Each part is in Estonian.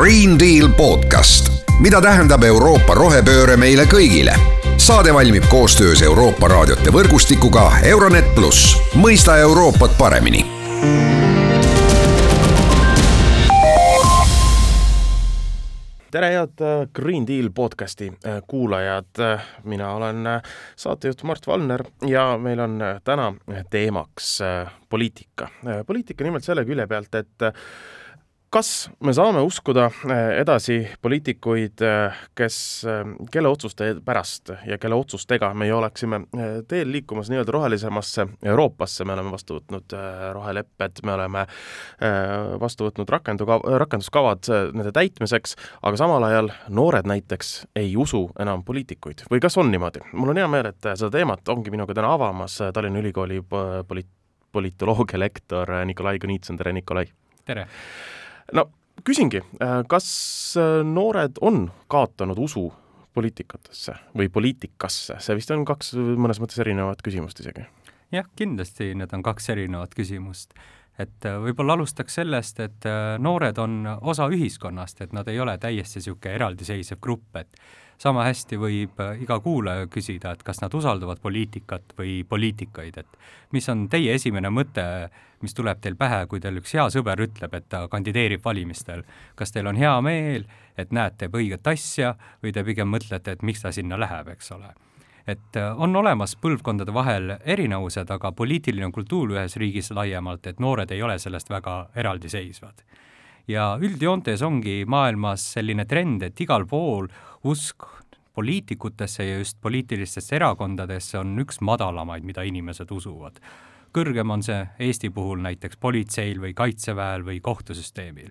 Green Deal podcast, mida tähendab Euroopa rohepööre meile kõigile. saade valmib koostöös Euroopa raadiote võrgustikuga Euronet pluss, mõista Euroopat paremini tere, head äh, Green Deal podcasti äh, kuulajad, mina olen äh, saatejuht Mart Valner ja meil on täna teemaks poliitika. poliitika nimelt selle külje pealt, et kas me saame uskuda äh, edasi poliitikuid, äh, kes, äh, kelle otsuste pärast ja kelle otsustega meie oleksime teel liikumas nii-öelda rohelisemasse Euroopasse, me oleme vastu võtnud rohelepped, me oleme vastu võtnud rakenduka-, rakenduskavad nende täitmiseks, aga samal ajal noored näiteks ei usu enam poliitikuid või kas on niimoodi? mul on hea meel, et seda teemat ongi minuga täna avamas Tallinna Ülikooli poliit-, politoloogia lektor Nikolai Kõnitson, tere Nikolai! tere! No küsingi, äh, kas äh, noored on kaotanud usu poliitikatesse või poliitikasse, see vist on kaks mõnes mõttes erinevat küsimust isegi. jah, kindlasti need on kaks erinevat küsimust. Et äh, võib-olla alustaks sellest, et noored on osa ühiskonnast, et nad ei ole täiesti niisugune eraldiseisev grupp, et sama hästi võib äh, iga kuulaja küsida, et kas nad usaldavad poliitikat või poliitikaid, et mis on teie esimene mõte, mis tuleb teil pähe, kui teil üks hea sõber ütleb, et ta kandideerib valimistel. kas teil on hea meel, et näed, teeb õiget asja või te pigem mõtlete, et miks ta sinna läheb, eks ole et äh, on olemas põlvkondade vahel erinevused, aga poliitiline kultuur ühes riigis laiemalt, et noored ei ole sellest väga eraldiseisvad ja üldjoontes ongi maailmas selline trend, et igal pool usk poliitikutesse ja just poliitilistesse erakondadesse on üks madalamaid, mida inimesed usuvad. kõrgem on see Eesti puhul näiteks politseil või kaitseväel või kohtusüsteemil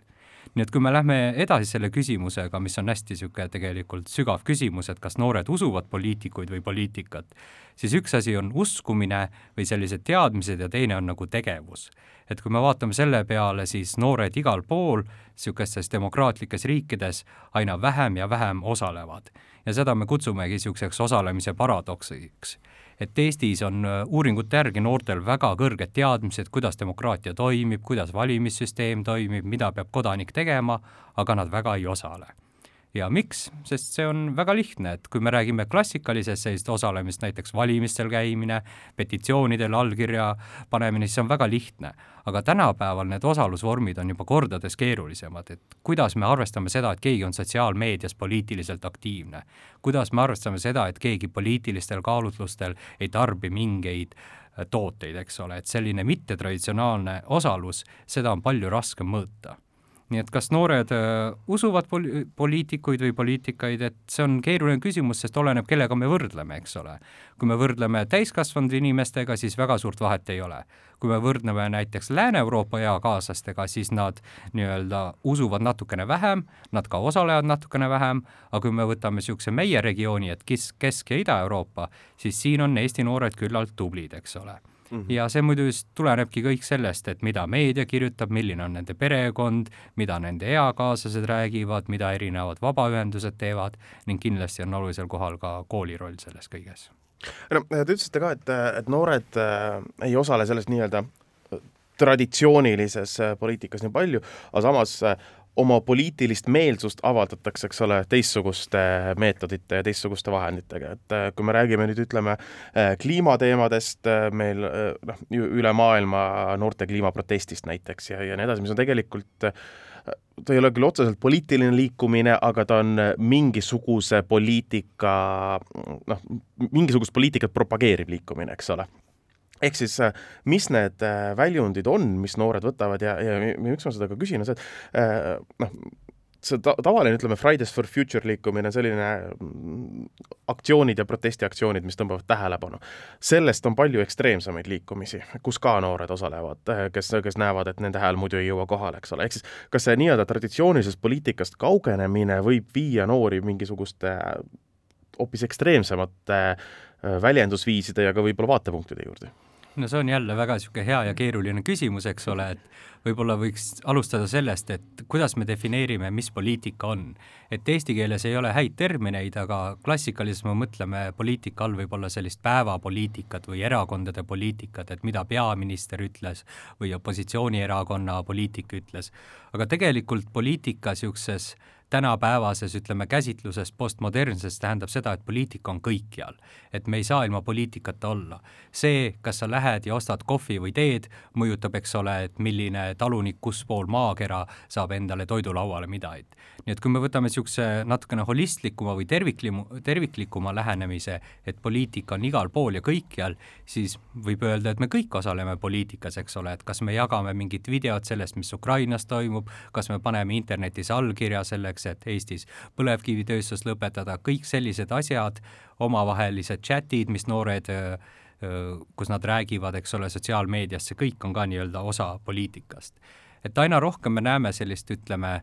nii et kui me lähme edasi selle küsimusega, mis on hästi niisugune tegelikult sügav küsimus, et kas noored usuvad poliitikuid või poliitikat, siis üks asi on uskumine või sellised teadmised ja teine on nagu tegevus. et kui me vaatame selle peale, siis noored igal pool niisugustes demokraatlikes riikides aina vähem ja vähem osalevad. ja seda me kutsumegi niisuguseks osalemise paradoksiks et Eestis on äh, uuringute järgi noortel väga kõrged teadmised, kuidas demokraatia toimib, kuidas valimissüsteem toimib, mida peab kodanik tegema, aga nad väga ei osale ja miks, sest see on väga lihtne, et kui me räägime klassikalisest sellisest osalemist, näiteks valimistel käimine, petitsioonidel allkirja panemine, siis see on väga lihtne. aga tänapäeval need osalusvormid on juba kordades keerulisemad, et kuidas me arvestame seda, et keegi on sotsiaalmeedias poliitiliselt aktiivne, kuidas me arvestame seda, et keegi poliitilistel kaalutlustel ei tarbi mingeid äh, tooteid, eks ole, et selline mittetraditsionaalne osalus, seda on palju raskem mõõta nii et kas noored äh, usuvad poli-, poliitikuid või poliitikaid, et see on keeruline küsimus, sest oleneb, kellega me võrdleme, eks ole. kui me võrdleme täiskasvanud inimestega, siis väga suurt vahet ei ole. kui me võrdleme näiteks Lääne-Euroopa eakaaslastega, siis nad nii-öelda usuvad natukene vähem, nad ka osalevad natukene vähem, aga kui me võtame niisuguse meie regiooni, et kes, Kesk- ja Ida-Euroopa, siis siin on Eesti noored küllalt tublid, eks ole Mm -hmm. ja see muidu just tulenebki kõik sellest, et mida meedia kirjutab, milline on nende perekond, mida nende eakaaslased räägivad, mida erinevad vabaühendused teevad ning kindlasti on olulisel kohal ka kooli roll selles kõiges. no te ütlesite ka, et, et noored äh, ei osale selles nii-öelda traditsioonilises äh, poliitikas nii palju, aga samas äh, oma poliitilist meelsust avaldatakse, eks ole, teistsuguste meetodite ja teistsuguste vahenditega, et äh, kui me räägime nüüd ütleme äh, kliimateemadest, äh, meil noh, üle maailma noorte kliimaprotestist näiteks ja, ja nii edasi, mis on tegelikult ta ei ole küll otseselt poliitiline liikumine, aga ta on mingisuguse poliitika, noh, mingisugust poliitikat propageeriv liikumine, eks ole ehk siis äh, mis need äh, väljundid on, mis noored võtavad ja, ja miks ma seda ka küsin, on see, et äh, noh, see ta-, tavaline, ütleme, Fridays for Future liikumine, selline mm, aktsioonid ja protestiaktsioonid, mis tõmbavad tähelepanu. sellest on palju ekstreemsemaid liikumisi, kus ka noored osalevad, kes, kes näevad, et nende hääl muidu ei jõua kohale, eks ole, ehk siis kas see nii-öelda traditsioonilisest poliitikast kaugenemine võib viia noori mingisuguste hoopis ekstreemsemate väljendusviiside ja ka võib-olla vaatepunktide juurde? No see on jälle väga niisugune hea ja keeruline küsimus, eks ole, et võib-olla võiks alustada sellest, et kuidas me defineerime, mis poliitika on. et eesti keeles ei ole häid termineid, aga klassikalises me mõtleme poliitika all võib-olla sellist päevapoliitikat või erakondade poliitikat, et mida peaminister ütles või opositsioonierakonna poliitik ütles. aga tegelikult poliitika niisuguses tänapäevases, ütleme, käsitluses postmodernses tähendab seda, et poliitika on kõikjal. et me ei saa ilma poliitikata olla. see, kas sa lähed ja ostad kohvi või teed, mõjutab, eks ole, et milline talunik kuspool maakera saab endale toidulauale midagi. nii et kui me võtame niisuguse natukene holistlikuma või terviklimu, terviklikuma lähenemise, et poliitika on igal pool ja kõikjal, siis võib öelda, et me kõik osaleme poliitikas, eks ole, et kas me jagame mingit videot sellest, mis Ukrainas toimub, kas me paneme internetis allkirja selleks, selleks, et Eestis põlevkivitööstus lõpetada, kõik sellised asjad, omavahelised chatid, mis noored kus nad räägivad, eks ole, sotsiaalmeedias, see kõik on ka nii-öelda osa poliitikast. et aina rohkem me näeme sellist, ütleme,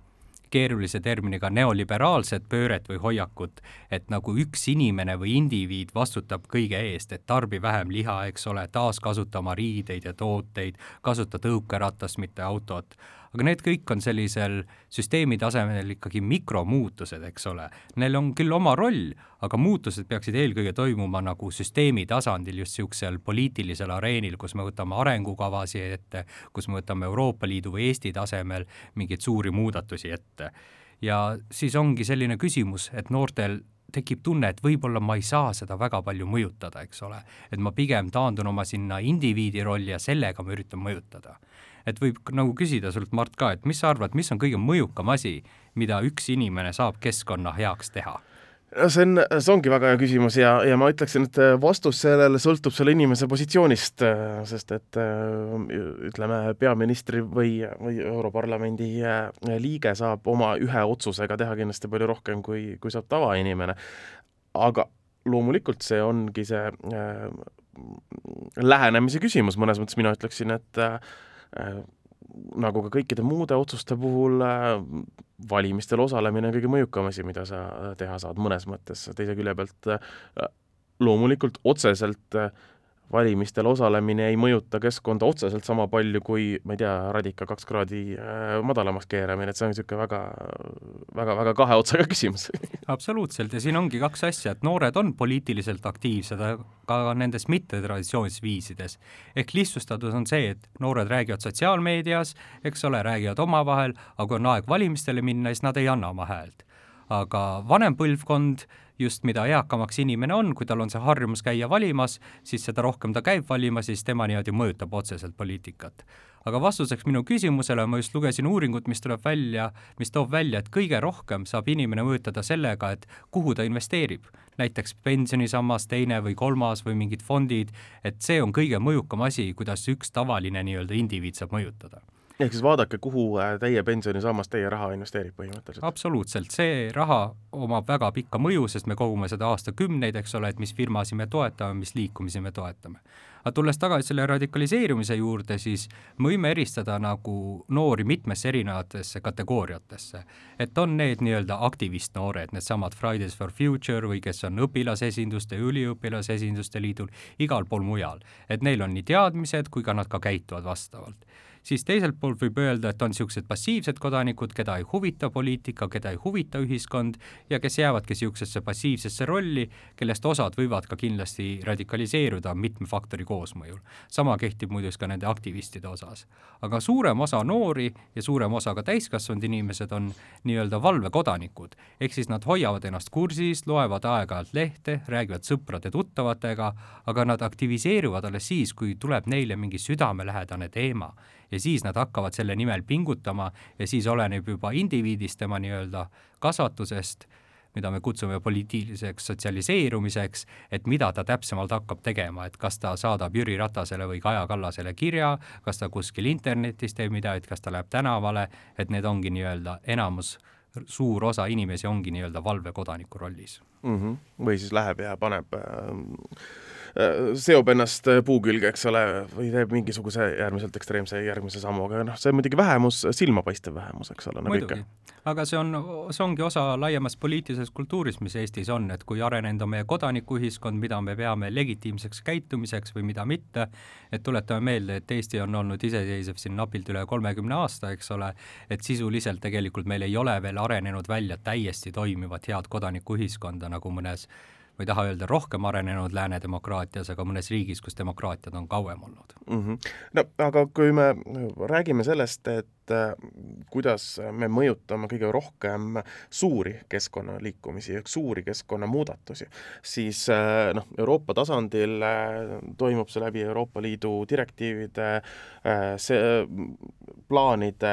keerulise terminiga neoliberaalset pööret või hoiakut, et nagu üks inimene või indiviid vastutab kõige eest, et tarbi vähem liha, eks ole, taaskasuta oma riideid ja tooteid, kasuta tõukeratast, mitte autot aga need kõik on sellisel süsteemi tasemel ikkagi mikromuutused, eks ole. Neil on küll oma roll, aga muutused peaksid eelkõige toimuma nagu süsteemi tasandil, just niisugusel poliitilisel areenil, kus me võtame arengukavasid ette, kus me võtame Euroopa Liidu või Eesti tasemel mingeid suuri muudatusi ette. ja siis ongi selline küsimus, et noortel tekib tunne, et võib-olla ma ei saa seda väga palju mõjutada, eks ole. et ma pigem taandun oma sinna indiviidi rolli ja sellega ma üritan mõjutada et võib nagu küsida sult, Mart, ka, et mis sa arvad, mis on kõige mõjukam asi, mida üks inimene saab keskkonna heaks teha? no see on, see ongi väga hea küsimus ja, ja ma ütleksin, et vastus sellele sõltub selle inimese positsioonist, sest et ütleme, peaministri või, või Europarlamendi liige saab oma ühe otsusega teha kindlasti palju rohkem, kui, kui saab tavainimene. aga loomulikult see ongi see äh, lähenemise küsimus, mõnes mõttes mina ütleksin, et äh, Äh, nagu ka kõikide muude otsuste puhul, äh, valimistel osalemine on kõige mõjukam asi, mida sa teha saad mõnes mõttes, teise külje pealt äh, loomulikult otseselt valimistel osalemine ei mõjuta keskkonda otseselt sama palju kui, ma ei tea, radika kaks kraadi äh, madalamaks keeramine, et see on niisugune väga, väga, väga kahe otsaga küsimus absoluutselt, ja siin ongi kaks asja, et noored on poliitiliselt aktiivsed, aga nendes mittetraditsioonilistes viisides. ehk lihtsustatud on see, et noored räägivad sotsiaalmeedias, eks ole, räägivad omavahel, aga kui on aeg valimistele minna, siis nad ei anna oma häält. Aga vanem põlvkond just mida eakamaks inimene on, kui tal on see harjumus käia valimas, siis seda rohkem ta käib valimas ja siis tema niimoodi mõjutab otseselt poliitikat. aga vastuseks minu küsimusele ma just lugesin uuringut, mis tuleb välja, mis toob välja, et kõige rohkem saab inimene mõjutada sellega, et kuhu ta investeerib. näiteks pensionisammas, teine või kolmas või mingid fondid, et see on kõige mõjukam asi, kuidas üks tavaline nii-öelda indiviid saab mõjutada ehk siis vaadake, kuhu äh, teie pensionisammas teie raha investeerib põhimõtteliselt. absoluutselt, see raha omab väga pikka mõju, sest me kogume seda aastakümneid, eks ole, et mis firmasid me toetame, mis liikumisi me toetame. aga tulles tagasi selle radikaliseerumise juurde, siis me võime eristada nagu noori mitmesse erinevatesse kategooriatesse. et on need nii-öelda aktivistnoored, needsamad Fridays for Future või kes on õpilasesinduste, üliõpilasesinduste liidul, igal pool mujal. et neil on nii teadmised kui ka nad ka käituvad vastavalt siis teiselt poolt võib öelda, et on niisugused passiivsed kodanikud, keda ei huvita poliitika, keda ei huvita ühiskond ja kes jäävadki niisugusesse passiivsesse rolli, kellest osad võivad ka kindlasti radikaliseeruda mitme faktori koosmõjul. sama kehtib muideks ka nende aktivistide osas. aga suurem osa noori ja suurem osa ka täiskasvanud inimesed on nii-öelda valvekodanikud, ehk siis nad hoiavad ennast kursis, loevad aeg-ajalt lehte, räägivad sõprade-tuttavatega, aga nad aktiviseeruvad alles siis, kui tuleb neile mingi südamelähedane teema ja siis nad hakkavad selle nimel pingutama ja siis oleneb juba indiviidist, tema nii-öelda kasvatusest, mida me kutsume poliitiliseks sotsialiseerumiseks, et mida ta täpsemalt hakkab tegema, et kas ta saadab Jüri Ratasele või Kaja Kallasele kirja, kas ta kuskil internetis teeb midagi, kas ta läheb tänavale, et need ongi nii-öelda enamus, suur osa inimesi ongi nii-öelda valvekodaniku rollis mm. -hmm. või siis läheb ja paneb äh seob ennast puu külge, eks ole, või teeb mingisuguse äärmiselt ekstreemse järgmise sammu, aga noh, see on muidugi vähemus, silmapaistev vähemus, eks ole, nagu ikka. aga see on, see ongi osa laiemast poliitilisest kultuurist, mis Eestis on, et kui arenenud on meie kodanikuühiskond, mida me peame legitiimseks käitumiseks või mida mitte, et tuletame meelde, et Eesti on olnud iseseisev siin napilt üle kolmekümne aasta, eks ole, et sisuliselt tegelikult meil ei ole veel arenenud välja täiesti toimivat head kodanikuühiskonda, nagu mõnes ma ei taha öelda rohkem arenenud lääne demokraatias, aga mõnes riigis, kus demokraatiad on kauem olnud mm. -hmm. no aga kui me räägime sellest, et äh, kuidas me mõjutame kõige rohkem suuri keskkonnaliikumisi, suuri keskkonnamuudatusi, siis äh, noh, Euroopa tasandil äh, toimub see läbi Euroopa Liidu direktiivide, see plaanide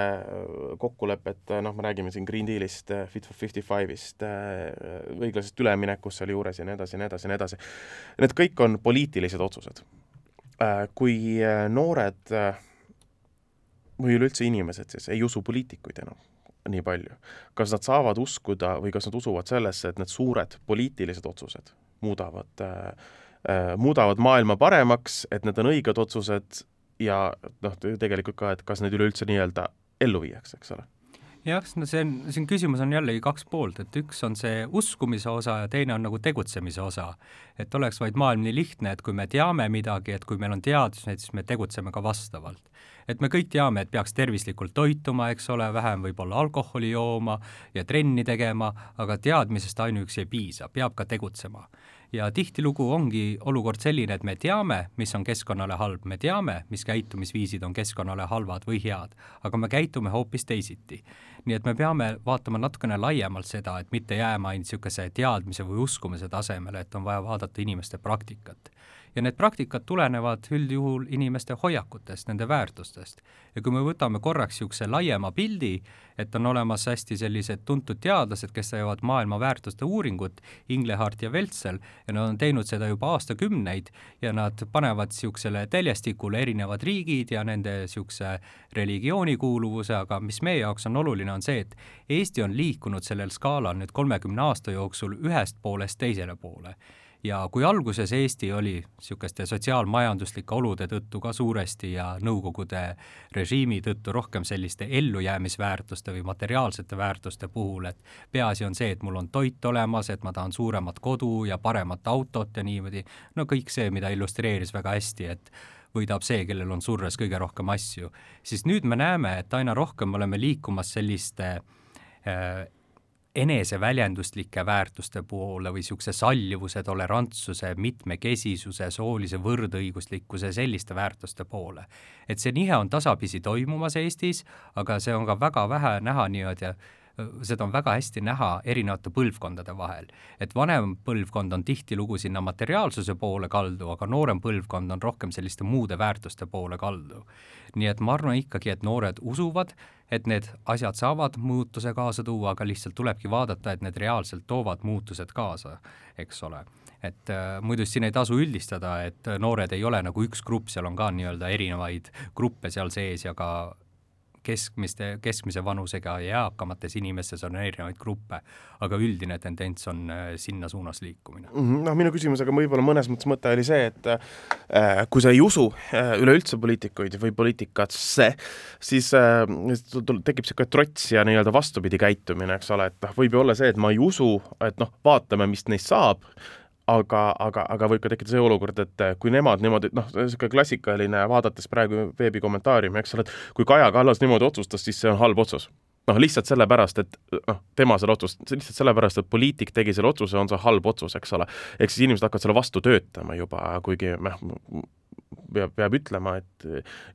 kokkulepet, noh, me räägime siin Green Dealist, Fit for fifty five'ist, õiglasest üleminekust sealjuures ja nii edasi ja nii edasi ja nii edasi. Need kõik on poliitilised otsused. Kui noored või üleüldse inimesed siis ei usu poliitikuid enam nii palju, kas nad saavad uskuda või kas nad usuvad sellesse, et need suured poliitilised otsused muudavad äh,, muudavad maailma paremaks, et need on õiged otsused ja noh, tegelikult ka, et kas neid üleüldse nii-öelda ellu viiakse, eks ole jah, no see on, siin küsimus on jällegi kaks poolt, et üks on see uskumise osa ja teine on nagu tegutsemise osa. et oleks vaid maailm nii lihtne, et kui me teame midagi, et kui meil on teadused, siis me tegutseme ka vastavalt et me kõik teame, et peaks tervislikult toituma, eks ole, vähem võib-olla alkoholi jooma ja trenni tegema, aga teadmisest ainuüksi ei piisa, peab ka tegutsema. ja tihtilugu ongi olukord selline, et me teame, mis on keskkonnale halb, me teame, mis käitumisviisid on keskkonnale halvad või head, aga me käitume hoopis teisiti. Nii et me peame vaatama natukene laiemalt seda, et mitte jääma ainult niisuguse teadmise või uskumise tasemele, et on vaja vaadata inimeste praktikat ja need praktikad tulenevad üldjuhul inimeste hoiakutest, nende väärtustest. ja kui me võtame korraks niisuguse laiema pildi, et on olemas hästi sellised tuntud teadlased, kes teevad maailma väärtuste uuringut, Inglehart ja Veltsel, ja nad on teinud seda juba aastakümneid ja nad panevad niisugusele täljestikule erinevad riigid ja nende niisuguse religioonikuuluvuse, aga mis meie jaoks on oluline, on see, et Eesti on liikunud sellel skaalal nüüd kolmekümne aasta jooksul ühest poolest teisele poole ja kui alguses Eesti oli niisuguste sotsiaalmajanduslike olude tõttu ka suuresti ja Nõukogude režiimi tõttu rohkem selliste ellujäämisväärtuste või materiaalsete väärtuste puhul, et peaasi on see, et mul on toit olemas, et ma tahan suuremat kodu ja paremat autot ja niimoodi, no kõik see, mida illustreeris väga hästi, et võidab see, kellel on surres kõige rohkem asju, siis nüüd me näeme, et aina rohkem oleme liikumas selliste äh, eneseväljenduslike väärtuste poole või niisuguse sallivuse, tolerantsuse, mitmekesisuse, soolise võrdõiguslikkuse, selliste väärtuste poole. et see nihe on tasapisi toimumas Eestis, aga see on ka väga vähe näha niimoodi seda on väga hästi näha erinevate põlvkondade vahel. et vanem põlvkond on tihtilugu sinna materiaalsuse poole kaldu, aga noorem põlvkond on rohkem selliste muude väärtuste poole kaldu. nii et ma arvan ikkagi, et noored usuvad, et need asjad saavad muutuse kaasa tuua, aga lihtsalt tulebki vaadata, et need reaalselt toovad muutused kaasa, eks ole et äh, muidu siin ei tasu üldistada, et noored ei ole nagu üks grupp, seal on ka nii-öelda erinevaid gruppe seal sees ja ka keskmiste, keskmise vanusega ja eakamates inimestes on erinevaid gruppe, aga üldine tendents on äh, sinna suunas liikumine. Mhm, noh, minu küsimusega võib-olla mõnes mõttes mõte oli see, et äh, kui sa ei usu äh, üleüldse poliitikuid või poliitikasse, siis äh, tekib niisugune trots ja nii-öelda vastupidi käitumine, eks ole, et noh, võib ju olla see, et ma ei usu, et noh, vaatame, mis neist saab, aga, aga, aga võib ka tekkida see olukord, et kui nemad niimoodi, noh, niisugune klassikaline, vaadates praegu veebikommentaariumi, eks ole, et kui Kaja Kallas niimoodi otsustas, siis see on halb otsus. noh, lihtsalt sellepärast, et noh, tema selle otsust, lihtsalt sellepärast, et poliitik tegi selle otsuse, on see halb otsus, eks ole. ehk siis inimesed hakkavad selle vastu töötama juba, kuigi noh, peab, peab ütlema, et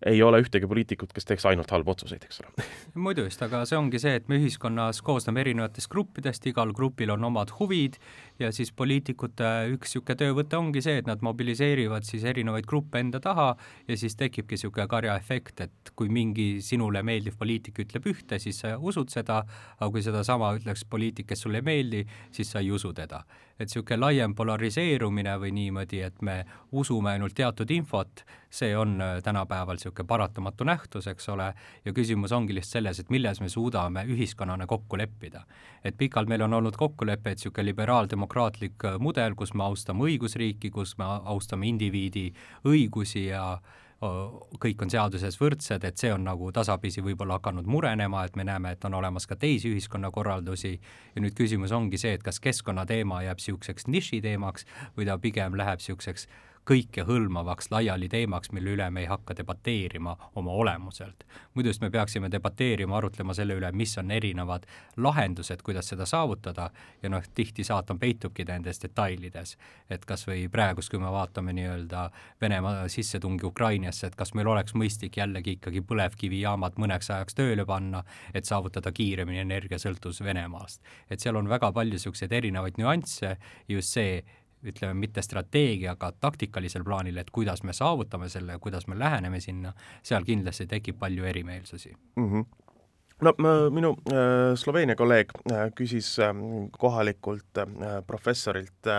ei ole ühtegi poliitikut, kes teeks ainult halbu otsuseid, eks ole. muidu just, aga see ongi see, et me ühiskonnas koosneme erinevatest gruppidest, igal grupil on omad huvid ja siis poliitikute üks niisugune töövõte ongi see, et nad mobiliseerivad siis erinevaid gruppe enda taha ja siis tekibki niisugune karjaefekt, et kui mingi sinule meeldiv poliitik ütleb ühte, siis sa usud seda, aga kui sedasama ütleks poliitik, kes sulle ei meeldi, siis sa ei usu teda. et niisugune laiem polariseerumine või niimoodi, et me usume ainult teatud infot, infot, see on äh, tänapäeval niisugune paratamatu nähtus, eks ole, ja küsimus ongi lihtsalt selles, et milles me suudame ühiskonnana kokku leppida. et pikalt meil on olnud kokkulepe, et niisugune liberaaldemokraatlik äh, mudel, kus me austame õigusriiki, kus me austame indiviidi õigusi ja äh, kõik on seaduses võrdsed, et see on nagu tasapisi võib-olla hakanud murenema, et me näeme, et on olemas ka teisi ühiskonnakorraldusi ja nüüd küsimus ongi see, et kas keskkonnateema jääb niisuguseks nišiteemaks või ta pigem läheb niisuguseks kõikehõlmavaks laiali teemaks, mille üle me ei hakka debateerima oma olemuselt. muidu siis me peaksime debateerima, arutlema selle üle, mis on erinevad lahendused, kuidas seda saavutada ja noh, tihti saatan peitubki nendes detailides. et kas või praegust, kui me vaatame nii-öelda Venemaa sissetungi Ukrainasse, et kas meil oleks mõistlik jällegi ikkagi põlevkivijaamad mõneks ajaks tööle panna, et saavutada kiiremini energiasõltuvus Venemaast. et seal on väga palju niisuguseid erinevaid nüansse, just see, ütleme, mitte strateegiaga taktikalisel plaanil, et kuidas me saavutame selle, kuidas me läheneme sinna, seal kindlasti tekib palju erimeelsusi mm. -hmm no minu äh, Sloveenia kolleeg äh, küsis äh, kohalikult äh, professorilt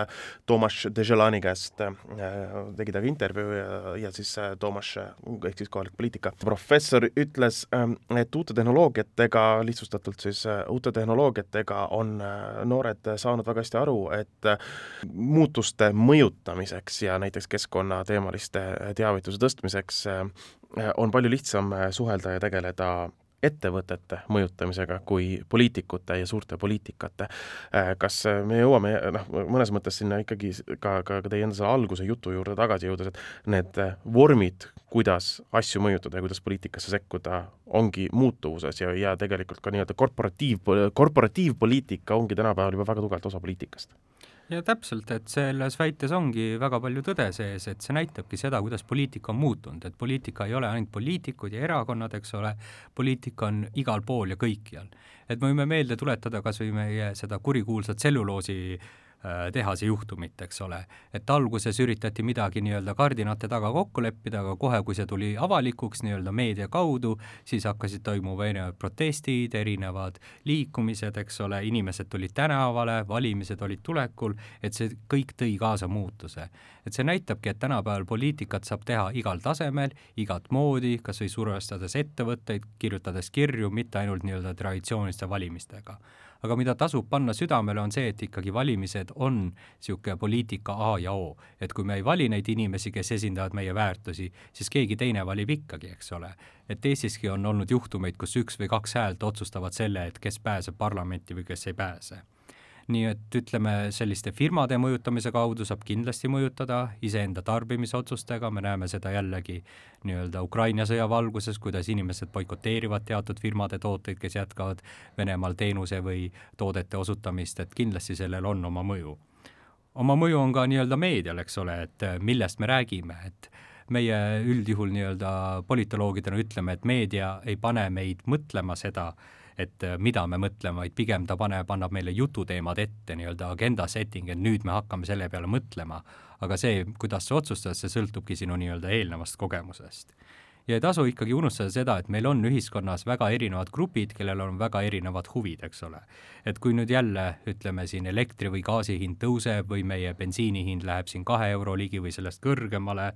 Tomas Deželani käest tegi temaga intervjuu ja, ja siis Tomas ehk siis kohalik poliitika. Professor ütles äh,, et uute tehnoloogiatega, lihtsustatult siis uute tehnoloogiatega on noored saanud väga hästi aru, et muutuste mõjutamiseks ja näiteks keskkonnateemaliste teavituse tõstmiseks on palju lihtsam suhelda ja tegeleda ettevõtete mõjutamisega kui poliitikute ja suurte poliitikate. Äh, kas me jõuame noh, mõnes mõttes sinna ikkagi ka, ka, ka teie enda selle alguse jutu juurde tagasi jõudes, et need vormid, kuidas asju mõjutada ja kuidas poliitikasse sekkuda, ongi muutuvuses ja, ja tegelikult ka nii-öelda korporatiiv, korporatiivpoliitika ongi tänapäeval juba väga tugevalt osa poliitikast ja täpselt, et selles väites ongi väga palju tõde sees, et see näitabki seda, kuidas poliitika on muutunud, et poliitika ei ole ainult poliitikud ja erakonnad, eks ole, poliitika on igal pool ja kõikjal. et me võime meelde tuletada kas või meie seda kurikuulsat tselluloosi äh, tehase juhtumit, eks ole. et alguses üritati midagi nii-öelda kardinate taga kokku leppida, aga kohe, kui see tuli avalikuks nii-öelda meedia kaudu, siis hakkasid toimuma erinevad protestid, erinevad liikumised, eks ole, inimesed tulid tänavale, valimised olid tulekul, et see kõik tõi kaasa muutuse. et see näitabki, et tänapäeval poliitikat saab teha igal tasemel, igat moodi, kas või survestades ettevõtteid, kirjutades kirju, mitte ainult nii-öelda traditsiooniliste valimistega aga mida tasub panna südamele, on see, et ikkagi valimised on niisugune poliitika A ja O. et kui me ei vali neid inimesi, kes esindavad meie väärtusi, siis keegi teine valib ikkagi, eks ole. et Eestiski on olnud juhtumeid, kus üks või kaks häält otsustavad selle, et kes pääseb parlamenti või kes ei pääse nii et ütleme, selliste firmade mõjutamise kaudu saab kindlasti mõjutada iseenda tarbimisotsustega, me näeme seda jällegi nii-öelda Ukraina sõja valguses, kuidas inimesed boikoteerivad teatud firmade tooteid, kes jätkavad Venemaal teenuse või toodete osutamist, et kindlasti sellel on oma mõju. oma mõju on ka nii-öelda meedial, eks ole, et millest me räägime, et meie üldjuhul nii-öelda politoloogidena ütleme, et meedia ei pane meid mõtlema seda, et äh, mida me mõtleme, vaid pigem ta paneb, annab meile jututeemad ette, nii-öelda agenda setting, et nüüd me hakkame selle peale mõtlema. aga see, kuidas sa otsustad, see sõltubki sinu nii-öelda eelnevast kogemusest ja ei tasu ikkagi unustada seda, et meil on ühiskonnas väga erinevad grupid, kellel on väga erinevad huvid, eks ole. et kui nüüd jälle ütleme siin elektri või gaasi hind tõuseb või meie bensiini hind läheb siin kahe euro ligi või sellest kõrgemale,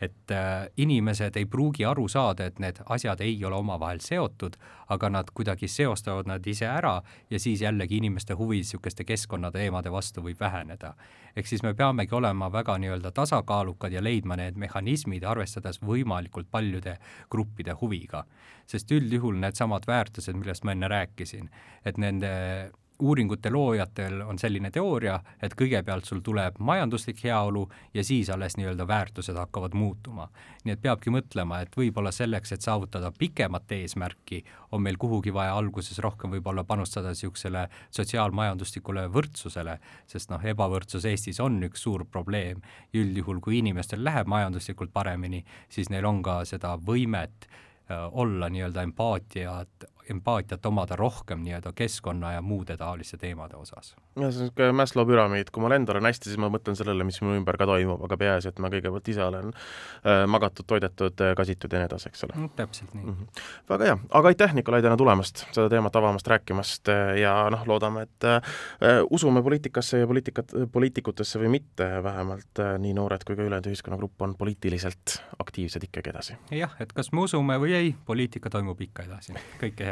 et äh, inimesed ei pruugi aru saada, et need asjad ei ole omavahel seotud, aga nad kuidagi seostavad nad ise ära ja siis jällegi inimeste huvi niisuguste keskkonnateemade vastu võib väheneda. ehk siis me peamegi olema väga nii-öelda tasakaalukad ja leidma need mehhanismid, arvestades võimalikult paljude gruppide huviga. sest üldjuhul needsamad väärtused, millest ma enne rääkisin, et nende uuringute loojatel on selline teooria, et kõigepealt sul tuleb majanduslik heaolu ja siis alles nii-öelda väärtused hakkavad muutuma. nii et peabki mõtlema, et võib-olla selleks, et saavutada pikemat eesmärki, on meil kuhugi vaja alguses rohkem võib-olla panustada niisugusele sotsiaalmajanduslikule võrdsusele, sest noh, ebavõrdsus Eestis on üks suur probleem. üldjuhul, kui inimestel läheb majanduslikult paremini, siis neil on ka seda võimet Äh, olla nii-öelda empaatiat, empaatiat omada rohkem nii-öelda keskkonna ja muude taoliste teemade osas. ja see on niisugune Maslow püramiid, kui mul endal on hästi, siis ma mõtlen sellele, mis minu ümber ka toimub, aga peaasi, et ma kõigepealt ise olen äh, magatud, toidetud, kasitud ja nii edasi, eks ole mm,. täpselt nii mm. -hmm. väga hea, aga aitäh, Nikolai, täna tulemast, seda teemat avamast, rääkimast ja noh, loodame, et äh, usume poliitikasse ja poliitikat, poliitikutesse või mitte, vähemalt äh, nii noored kui ka ülejäänud ühiskonnagrupp on poliitiliselt aktiivsed ikkagi edasi. jah, et kas me usume või ei, poliitika toimub ikka edasi. kõike